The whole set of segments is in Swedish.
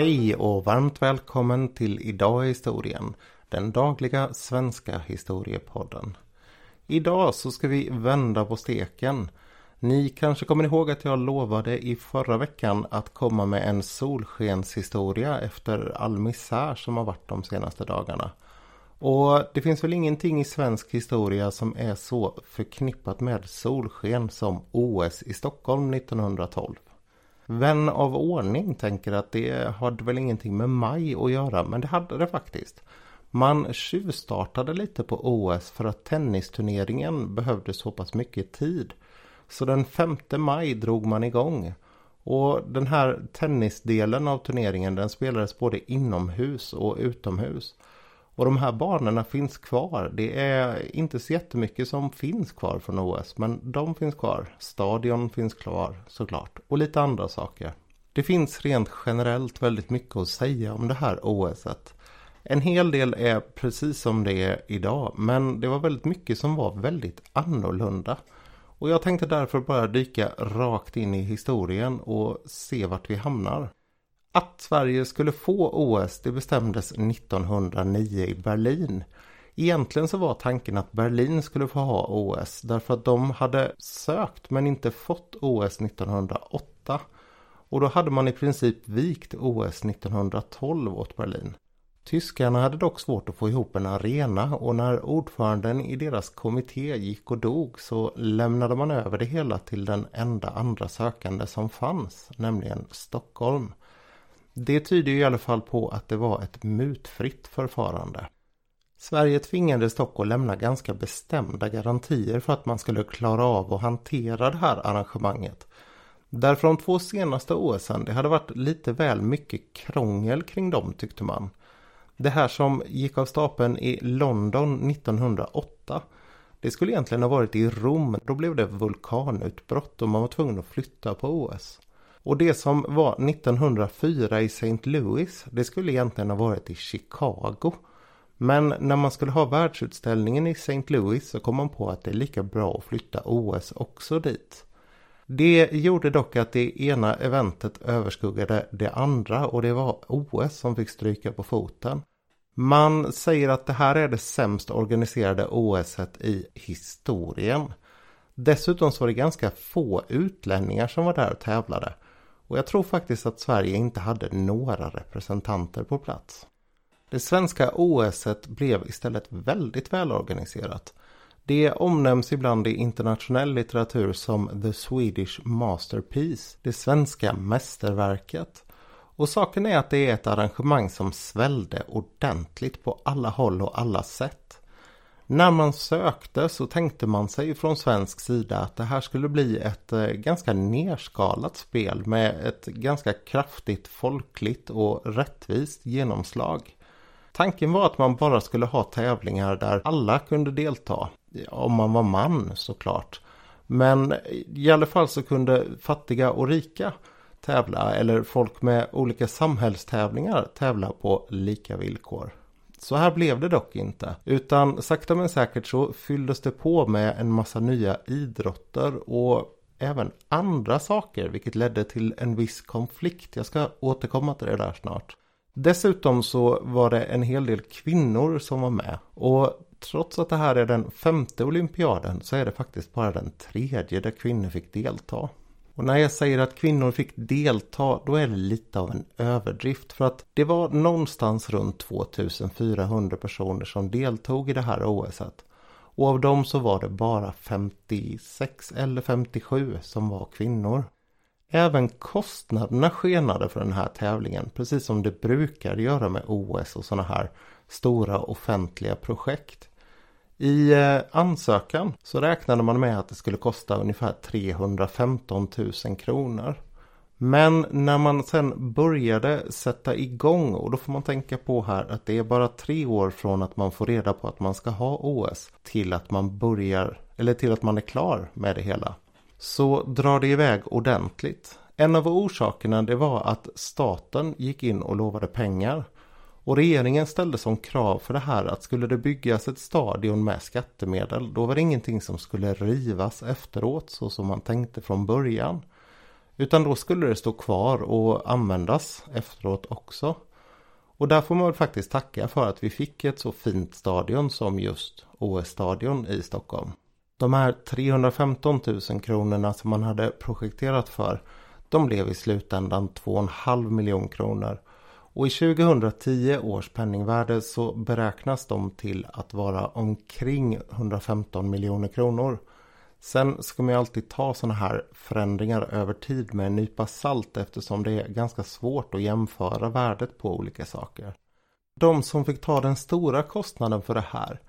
Hej och varmt välkommen till Idag i historien, den dagliga svenska historiepodden. Idag så ska vi vända på steken. Ni kanske kommer ihåg att jag lovade i förra veckan att komma med en solskenshistoria efter all misär som har varit de senaste dagarna. Och det finns väl ingenting i svensk historia som är så förknippat med solsken som OS i Stockholm 1912. Vän av ordning tänker att det hade väl ingenting med maj att göra, men det hade det faktiskt. Man tjuvstartade lite på OS för att tennisturneringen behövde så pass mycket tid. Så den 5 maj drog man igång. Och den här tennisdelen av turneringen den spelades både inomhus och utomhus. Och de här banorna finns kvar. Det är inte så jättemycket som finns kvar från OS. Men de finns kvar. Stadion finns kvar såklart. Och lite andra saker. Det finns rent generellt väldigt mycket att säga om det här OSet. En hel del är precis som det är idag. Men det var väldigt mycket som var väldigt annorlunda. Och jag tänkte därför bara dyka rakt in i historien och se vart vi hamnar. Att Sverige skulle få OS det bestämdes 1909 i Berlin. Egentligen så var tanken att Berlin skulle få ha OS därför att de hade sökt men inte fått OS 1908. Och då hade man i princip vikt OS 1912 åt Berlin. Tyskarna hade dock svårt att få ihop en arena och när ordföranden i deras kommitté gick och dog så lämnade man över det hela till den enda andra sökande som fanns, nämligen Stockholm. Det tyder i alla fall på att det var ett mutfritt förfarande. Sverige tvingades dock att lämna ganska bestämda garantier för att man skulle klara av att hantera det här arrangemanget. Därför de två senaste OSen, det hade varit lite väl mycket krångel kring dem tyckte man. Det här som gick av stapeln i London 1908 det skulle egentligen ha varit i Rom. Då blev det vulkanutbrott och man var tvungen att flytta på OS. Och det som var 1904 i St. Louis, det skulle egentligen ha varit i Chicago. Men när man skulle ha världsutställningen i St. Louis så kom man på att det är lika bra att flytta OS också dit. Det gjorde dock att det ena eventet överskuggade det andra och det var OS som fick stryka på foten. Man säger att det här är det sämst organiserade OSet i historien. Dessutom så var det ganska få utlänningar som var där och tävlade. Och jag tror faktiskt att Sverige inte hade några representanter på plats. Det svenska OSet blev istället väldigt välorganiserat. Det omnämns ibland i internationell litteratur som The Swedish Masterpiece, det svenska mästerverket. Och saken är att det är ett arrangemang som svällde ordentligt på alla håll och alla sätt. När man sökte så tänkte man sig från svensk sida att det här skulle bli ett eh, ganska nerskalat spel med ett ganska kraftigt folkligt och rättvist genomslag. Tanken var att man bara skulle ha tävlingar där alla kunde delta. Om man var man såklart. Men i alla fall så kunde fattiga och rika tävla eller folk med olika samhällstävlingar tävla på lika villkor. Så här blev det dock inte. Utan sakta men säkert så fylldes det på med en massa nya idrotter och även andra saker vilket ledde till en viss konflikt. Jag ska återkomma till det där snart. Dessutom så var det en hel del kvinnor som var med. Och trots att det här är den femte olympiaden så är det faktiskt bara den tredje där kvinnor fick delta. Och när jag säger att kvinnor fick delta då är det lite av en överdrift för att det var någonstans runt 2400 personer som deltog i det här OSet. Och av dem så var det bara 56 eller 57 som var kvinnor. Även kostnaderna skenade för den här tävlingen precis som det brukar göra med OS och sådana här stora offentliga projekt. I eh, ansökan så räknade man med att det skulle kosta ungefär 315 000 kronor. Men när man sen började sätta igång och då får man tänka på här att det är bara tre år från att man får reda på att man ska ha OS till att man börjar eller till att man är klar med det hela. Så drar det iväg ordentligt. En av orsakerna det var att staten gick in och lovade pengar. Och regeringen ställde som krav för det här att skulle det byggas ett stadion med skattemedel då var det ingenting som skulle rivas efteråt så som man tänkte från början. Utan då skulle det stå kvar och användas efteråt också. Och där får man väl faktiskt tacka för att vi fick ett så fint stadion som just OS-stadion i Stockholm. De här 315 000 kronorna som man hade projekterat för de blev i slutändan 2,5 miljon kronor. Och i 2010 års penningvärde så beräknas de till att vara omkring 115 miljoner kronor. Sen ska man ju alltid ta sådana här förändringar över tid med en nypa salt eftersom det är ganska svårt att jämföra värdet på olika saker. De som fick ta den stora kostnaden för det här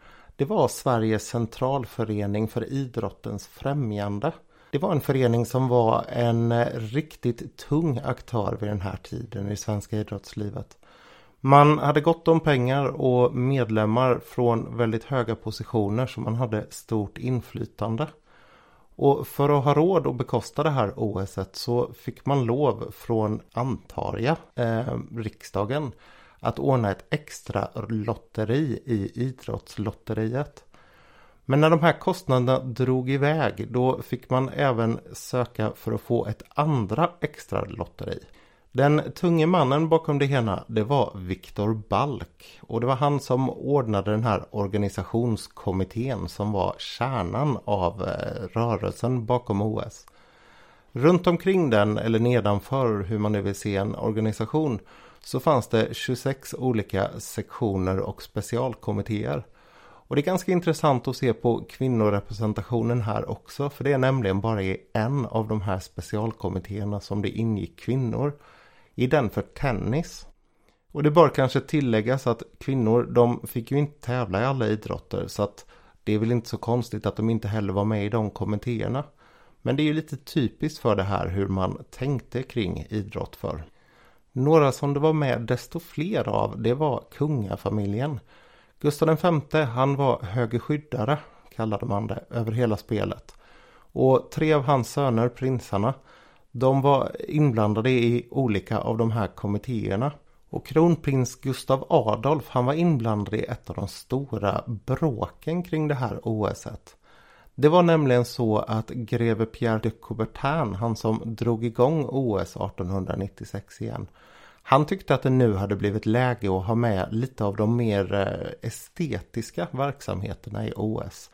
det var Sveriges centralförening för idrottens främjande. Det var en förening som var en eh, riktigt tung aktör vid den här tiden i svenska idrottslivet. Man hade gott om pengar och medlemmar från väldigt höga positioner så man hade stort inflytande. Och för att ha råd att bekosta det här OSet så fick man lov från, antar jag, eh, riksdagen att ordna ett extra lotteri i idrottslotteriet. Men när de här kostnaderna drog iväg då fick man även söka för att få ett andra extra lotteri. Den tunge mannen bakom det hela det var Viktor Balk och det var han som ordnade den här organisationskommittén som var kärnan av eh, rörelsen bakom OS. Runt omkring den eller nedanför hur man nu vill se en organisation så fanns det 26 olika sektioner och specialkommittéer. Och det är ganska intressant att se på kvinnorepresentationen här också för det är nämligen bara i en av de här specialkommittéerna som det ingick kvinnor. I den för tennis. Och det bör kanske tilläggas att kvinnor de fick ju inte tävla i alla idrotter så att det är väl inte så konstigt att de inte heller var med i de kommittéerna. Men det är ju lite typiskt för det här hur man tänkte kring idrott för. Några som det var med desto fler av det var kungafamiljen. Gustav V han var högerskyddare kallade man det över hela spelet. Och tre av hans söner, prinsarna, de var inblandade i olika av de här kommittéerna. Och kronprins Gustav Adolf han var inblandad i ett av de stora bråken kring det här OSet. Det var nämligen så att greve Pierre de Coubertin, han som drog igång OS 1896 igen. Han tyckte att det nu hade blivit läge att ha med lite av de mer eh, estetiska verksamheterna i OS.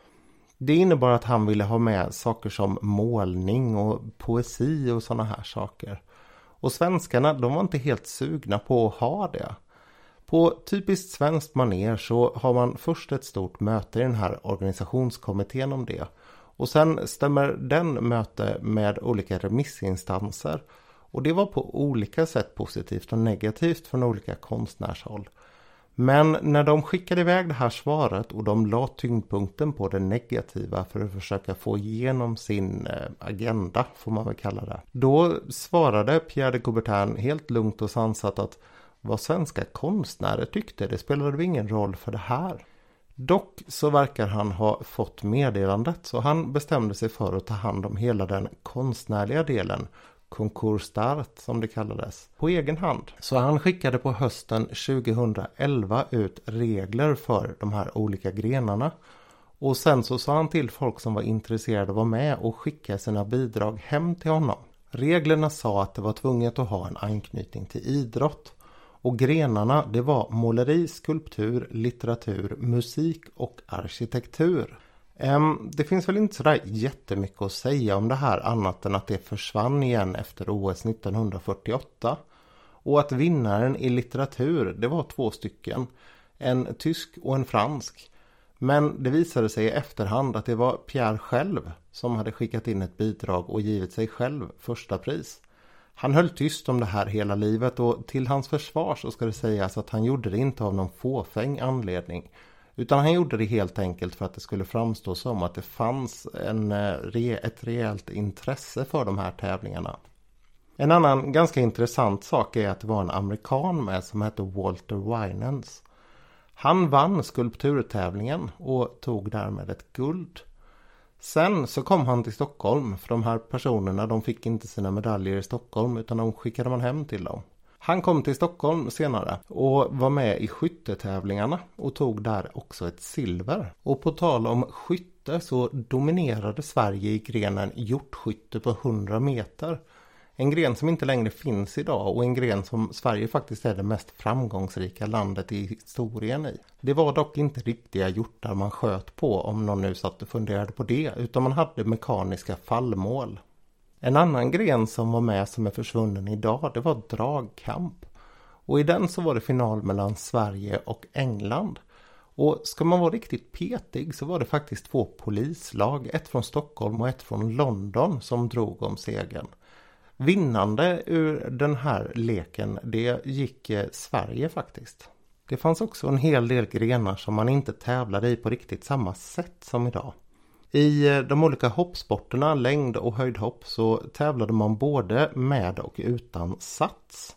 Det innebar att han ville ha med saker som målning och poesi och sådana här saker. Och svenskarna de var inte helt sugna på att ha det. På typiskt svenskt maner så har man först ett stort möte i den här organisationskommittén om det. Och sen stämmer den möte med olika remissinstanser. Och det var på olika sätt positivt och negativt från olika konstnärshåll. Men när de skickade iväg det här svaret och de la tyngdpunkten på det negativa för att försöka få igenom sin eh, agenda, får man väl kalla det. Då svarade Pierre de Coubertin helt lugnt och sansat att vad svenska konstnärer tyckte, det spelade väl ingen roll för det här. Dock så verkar han ha fått meddelandet så han bestämde sig för att ta hand om hela den konstnärliga delen Konkurs som det kallades, på egen hand. Så han skickade på hösten 2011 ut regler för de här olika grenarna. Och sen så sa han till folk som var intresserade att vara med och skicka sina bidrag hem till honom. Reglerna sa att det var tvunget att ha en anknytning till idrott. Och grenarna det var måleri, skulptur, litteratur, musik och arkitektur. Det finns väl inte sådär jättemycket att säga om det här annat än att det försvann igen efter OS 1948. Och att vinnaren i litteratur det var två stycken. En tysk och en fransk. Men det visade sig i efterhand att det var Pierre själv som hade skickat in ett bidrag och givit sig själv första pris. Han höll tyst om det här hela livet och till hans försvar så ska det sägas att han gjorde det inte av någon fåfäng anledning. Utan han gjorde det helt enkelt för att det skulle framstå som att det fanns en, eh, ett rejält intresse för de här tävlingarna. En annan ganska intressant sak är att det var en amerikan med som hette Walter Winans. Han vann skulpturtävlingen och tog därmed ett guld. Sen så kom han till Stockholm för de här personerna de fick inte sina medaljer i Stockholm utan de skickade man hem till dem. Han kom till Stockholm senare och var med i skyttetävlingarna och tog där också ett silver. Och på tal om skytte så dominerade Sverige i grenen hjortskytte på 100 meter. En gren som inte längre finns idag och en gren som Sverige faktiskt är det mest framgångsrika landet i historien i. Det var dock inte riktiga hjortar man sköt på om någon nu satt och funderade på det utan man hade mekaniska fallmål. En annan gren som var med som är försvunnen idag det var dragkamp. Och i den så var det final mellan Sverige och England. Och ska man vara riktigt petig så var det faktiskt två polislag, ett från Stockholm och ett från London som drog om segern. Vinnande ur den här leken det gick eh, Sverige faktiskt. Det fanns också en hel del grenar som man inte tävlade i på riktigt samma sätt som idag. I eh, de olika hoppsporterna, längd och höjdhopp, så tävlade man både med och utan sats.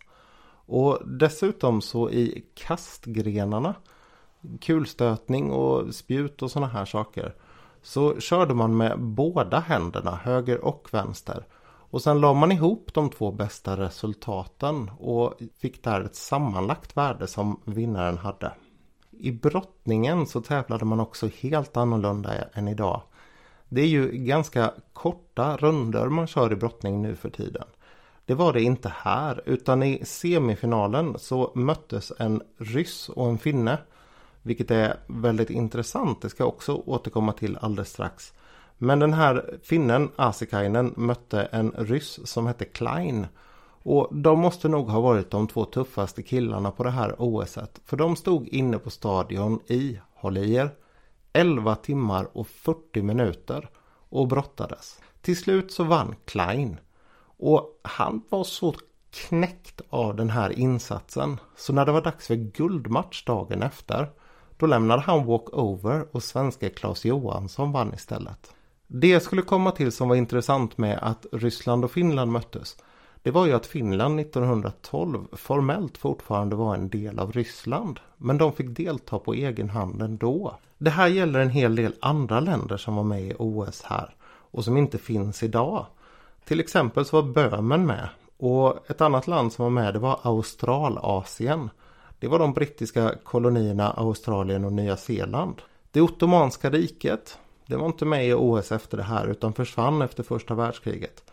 Och dessutom så i kastgrenarna, kulstötning och spjut och sådana här saker, så körde man med båda händerna, höger och vänster. Och sen la man ihop de två bästa resultaten och fick där ett sammanlagt värde som vinnaren hade. I brottningen så tävlade man också helt annorlunda än idag. Det är ju ganska korta runder man kör i brottning nu för tiden. Det var det inte här utan i semifinalen så möttes en ryss och en finne. Vilket är väldigt intressant, det ska jag också återkomma till alldeles strax. Men den här finnen, Asikainen, mötte en ryss som hette Klein. Och de måste nog ha varit de två tuffaste killarna på det här OSet. För de stod inne på stadion i, håll i er, 11 timmar och 40 minuter och brottades. Till slut så vann Klein. Och han var så knäckt av den här insatsen. Så när det var dags för guldmatch dagen efter. Då lämnade han walkover och svenska Claes Johansson vann istället. Det jag skulle komma till som var intressant med att Ryssland och Finland möttes. Det var ju att Finland 1912 formellt fortfarande var en del av Ryssland. Men de fick delta på egen hand ändå. Det här gäller en hel del andra länder som var med i OS här. Och som inte finns idag. Till exempel så var Böhmen med. Och ett annat land som var med det var Australasien. Det var de brittiska kolonierna Australien och Nya Zeeland. Det Ottomanska riket det var inte med i OS efter det här utan försvann efter första världskriget.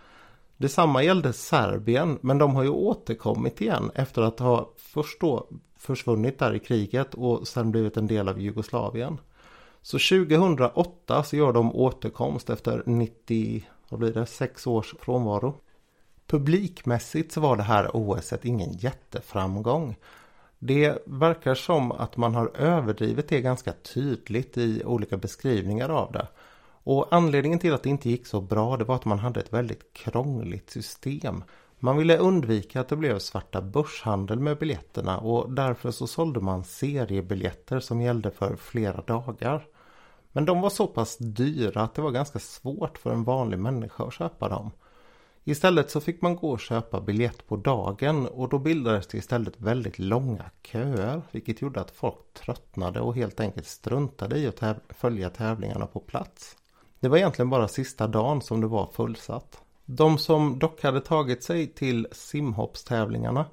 Detsamma gällde Serbien men de har ju återkommit igen efter att ha först då försvunnit där i kriget och sen blivit en del av Jugoslavien. Så 2008 så gör de återkomst efter 90, vad blir det, 6 års frånvaro. Publikmässigt så var det här OS ingen jätteframgång. Det verkar som att man har överdrivit det ganska tydligt i olika beskrivningar av det. Och anledningen till att det inte gick så bra det var att man hade ett väldigt krångligt system. Man ville undvika att det blev svarta börshandel med biljetterna och därför så sålde man seriebiljetter som gällde för flera dagar. Men de var så pass dyra att det var ganska svårt för en vanlig människa att köpa dem. Istället så fick man gå och köpa biljett på dagen och då bildades det istället väldigt långa köer vilket gjorde att folk tröttnade och helt enkelt struntade i att täv följa tävlingarna på plats. Det var egentligen bara sista dagen som det var fullsatt. De som dock hade tagit sig till simhoppstävlingarna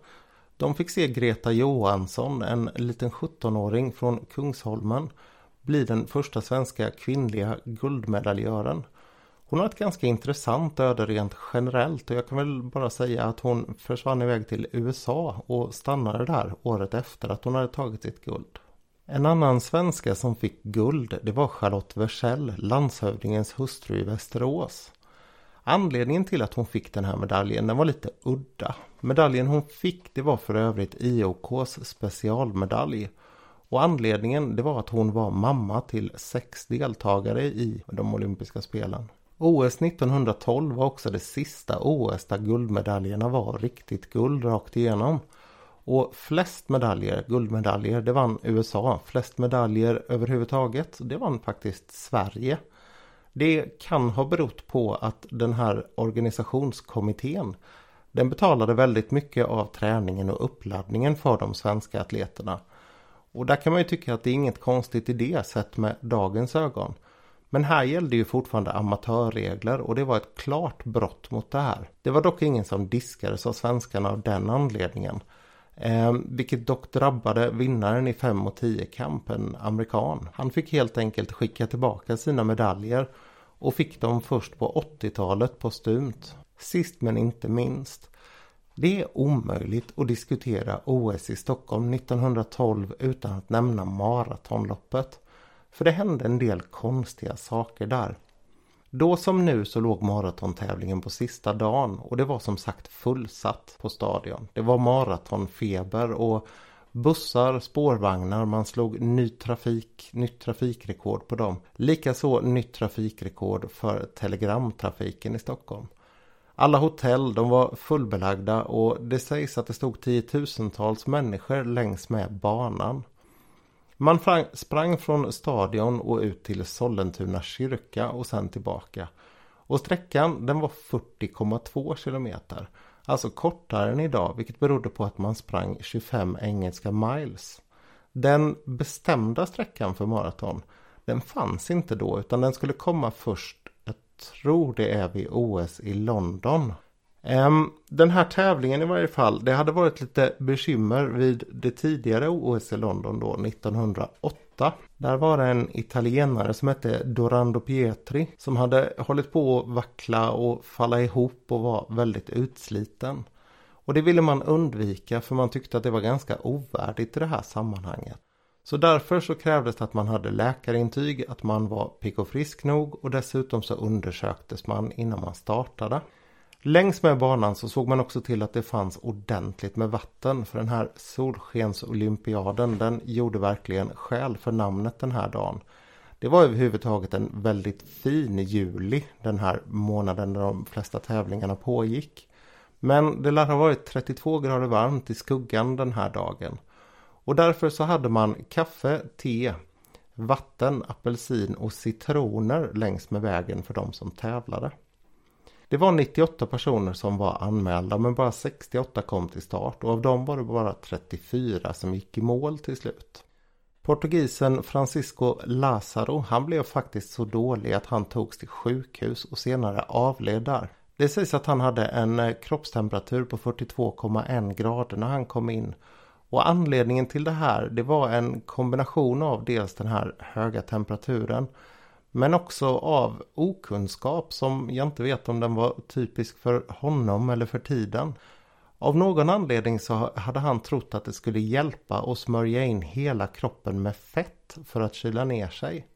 de fick se Greta Johansson, en liten 17-åring från Kungsholmen, bli den första svenska kvinnliga guldmedaljören. Hon har ett ganska intressant öde rent generellt och jag kan väl bara säga att hon försvann iväg till USA och stannade där året efter att hon hade tagit sitt guld. En annan svenska som fick guld det var Charlotte Wersäll, landshövdingens hustru i Västerås. Anledningen till att hon fick den här medaljen den var lite udda. Medaljen hon fick det var för övrigt IOKs specialmedalj. Och anledningen det var att hon var mamma till sex deltagare i de olympiska spelen. OS 1912 var också det sista OS där guldmedaljerna var riktigt guld rakt igenom. Och flest medaljer, guldmedaljer, det vann USA. Flest medaljer överhuvudtaget, det vann faktiskt Sverige. Det kan ha berott på att den här organisationskommittén den betalade väldigt mycket av träningen och uppladdningen för de svenska atleterna. Och där kan man ju tycka att det är inget konstigt i det sett med dagens ögon. Men här gällde ju fortfarande amatörregler och det var ett klart brott mot det här. Det var dock ingen som diskades av svenskarna av den anledningen. Eh, vilket dock drabbade vinnaren i 5 och 10 kamp, en amerikan. Han fick helt enkelt skicka tillbaka sina medaljer och fick dem först på 80-talet postumt. Sist men inte minst. Det är omöjligt att diskutera OS i Stockholm 1912 utan att nämna maratonloppet. För det hände en del konstiga saker där. Då som nu så låg maratontävlingen på sista dagen och det var som sagt fullsatt på stadion. Det var maratonfeber och bussar, spårvagnar, man slog ny trafik, nytt trafikrekord på dem. Likaså nytt trafikrekord för telegramtrafiken i Stockholm. Alla hotell de var fullbelagda och det sägs att det stod tiotusentals människor längs med banan. Man sprang från stadion och ut till Sollentuna kyrka och sen tillbaka. Och sträckan den var 40,2 kilometer. Alltså kortare än idag vilket berodde på att man sprang 25 engelska miles. Den bestämda sträckan för maraton den fanns inte då utan den skulle komma först, jag tror det är vid OS i London den här tävlingen i varje fall, det hade varit lite bekymmer vid det tidigare OS i London då 1908. Där var det en italienare som hette Dorando Pietri som hade hållit på att vackla och falla ihop och var väldigt utsliten. Och det ville man undvika för man tyckte att det var ganska ovärdigt i det här sammanhanget. Så därför så krävdes det att man hade läkarintyg, att man var pigg och frisk nog och dessutom så undersöktes man innan man startade. Längs med banan så såg man också till att det fanns ordentligt med vatten för den här solskensolympiaden den gjorde verkligen skäl för namnet den här dagen. Det var överhuvudtaget en väldigt fin juli den här månaden när de flesta tävlingarna pågick. Men det lär ha varit 32 grader varmt i skuggan den här dagen. Och därför så hade man kaffe, te, vatten, apelsin och citroner längs med vägen för de som tävlade. Det var 98 personer som var anmälda men bara 68 kom till start och av dem var det bara 34 som gick i mål till slut. Portugisen Francisco Lazaro han blev faktiskt så dålig att han togs till sjukhus och senare avled där. Det sägs att han hade en eh, kroppstemperatur på 42,1 grader när han kom in. Och anledningen till det här det var en kombination av dels den här höga temperaturen men också av okunskap som jag inte vet om den var typisk för honom eller för tiden. Av någon anledning så hade han trott att det skulle hjälpa att smörja in hela kroppen med fett för att kyla ner sig.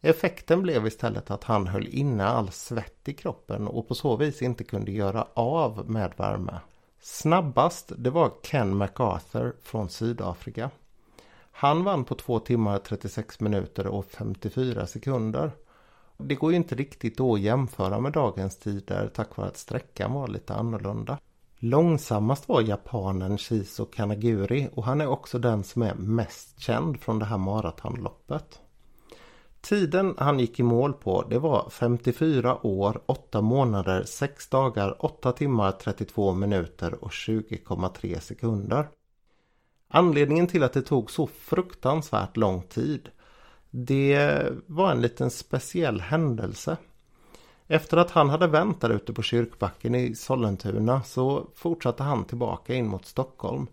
Effekten blev istället att han höll inne all svett i kroppen och på så vis inte kunde göra av med värme. Snabbast det var Ken MacArthur från Sydafrika. Han vann på 2 timmar 36 minuter och 54 sekunder. Det går ju inte riktigt att jämföra med dagens tider tack vare att sträckan var lite annorlunda. Långsammast var japanen Shiso Kanaguri och han är också den som är mest känd från det här maratonloppet. Tiden han gick i mål på det var 54 år, 8 månader, 6 dagar, 8 timmar, 32 minuter och 20,3 sekunder. Anledningen till att det tog så fruktansvärt lång tid det var en liten speciell händelse. Efter att han hade vänt där ute på kyrkbacken i Sollentuna så fortsatte han tillbaka in mot Stockholm.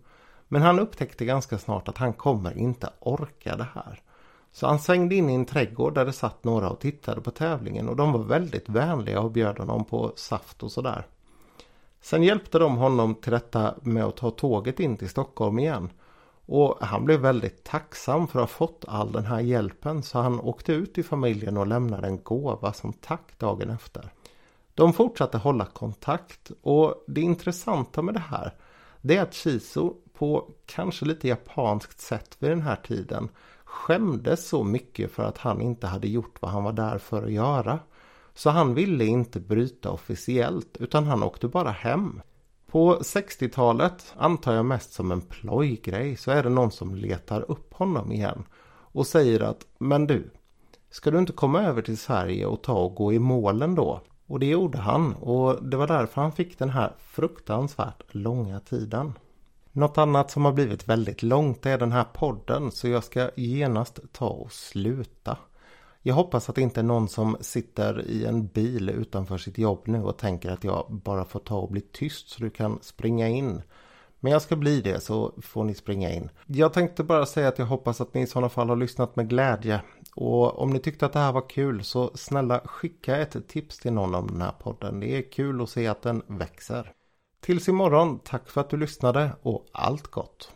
Men han upptäckte ganska snart att han kommer inte orka det här. Så han svängde in i en trädgård där det satt några och tittade på tävlingen och de var väldigt vänliga och bjöd honom på saft och sådär. Sen hjälpte de honom till detta med att ta tåget in till Stockholm igen. Och han blev väldigt tacksam för att ha fått all den här hjälpen så han åkte ut till familjen och lämnade en gåva som tack dagen efter. De fortsatte hålla kontakt och det intressanta med det här det är att Shiso på kanske lite japanskt sätt vid den här tiden skämdes så mycket för att han inte hade gjort vad han var där för att göra. Så han ville inte bryta officiellt utan han åkte bara hem. På 60-talet, antar jag mest som en plojgrej, så är det någon som letar upp honom igen och säger att Men du, ska du inte komma över till Sverige och ta och gå i målen då? Och det gjorde han och det var därför han fick den här fruktansvärt långa tiden. Något annat som har blivit väldigt långt är den här podden så jag ska genast ta och sluta. Jag hoppas att det inte är någon som sitter i en bil utanför sitt jobb nu och tänker att jag bara får ta och bli tyst så du kan springa in. Men jag ska bli det så får ni springa in. Jag tänkte bara säga att jag hoppas att ni i sådana fall har lyssnat med glädje. Och om ni tyckte att det här var kul så snälla skicka ett tips till någon om den här podden. Det är kul att se att den växer. Tills imorgon, tack för att du lyssnade och allt gott!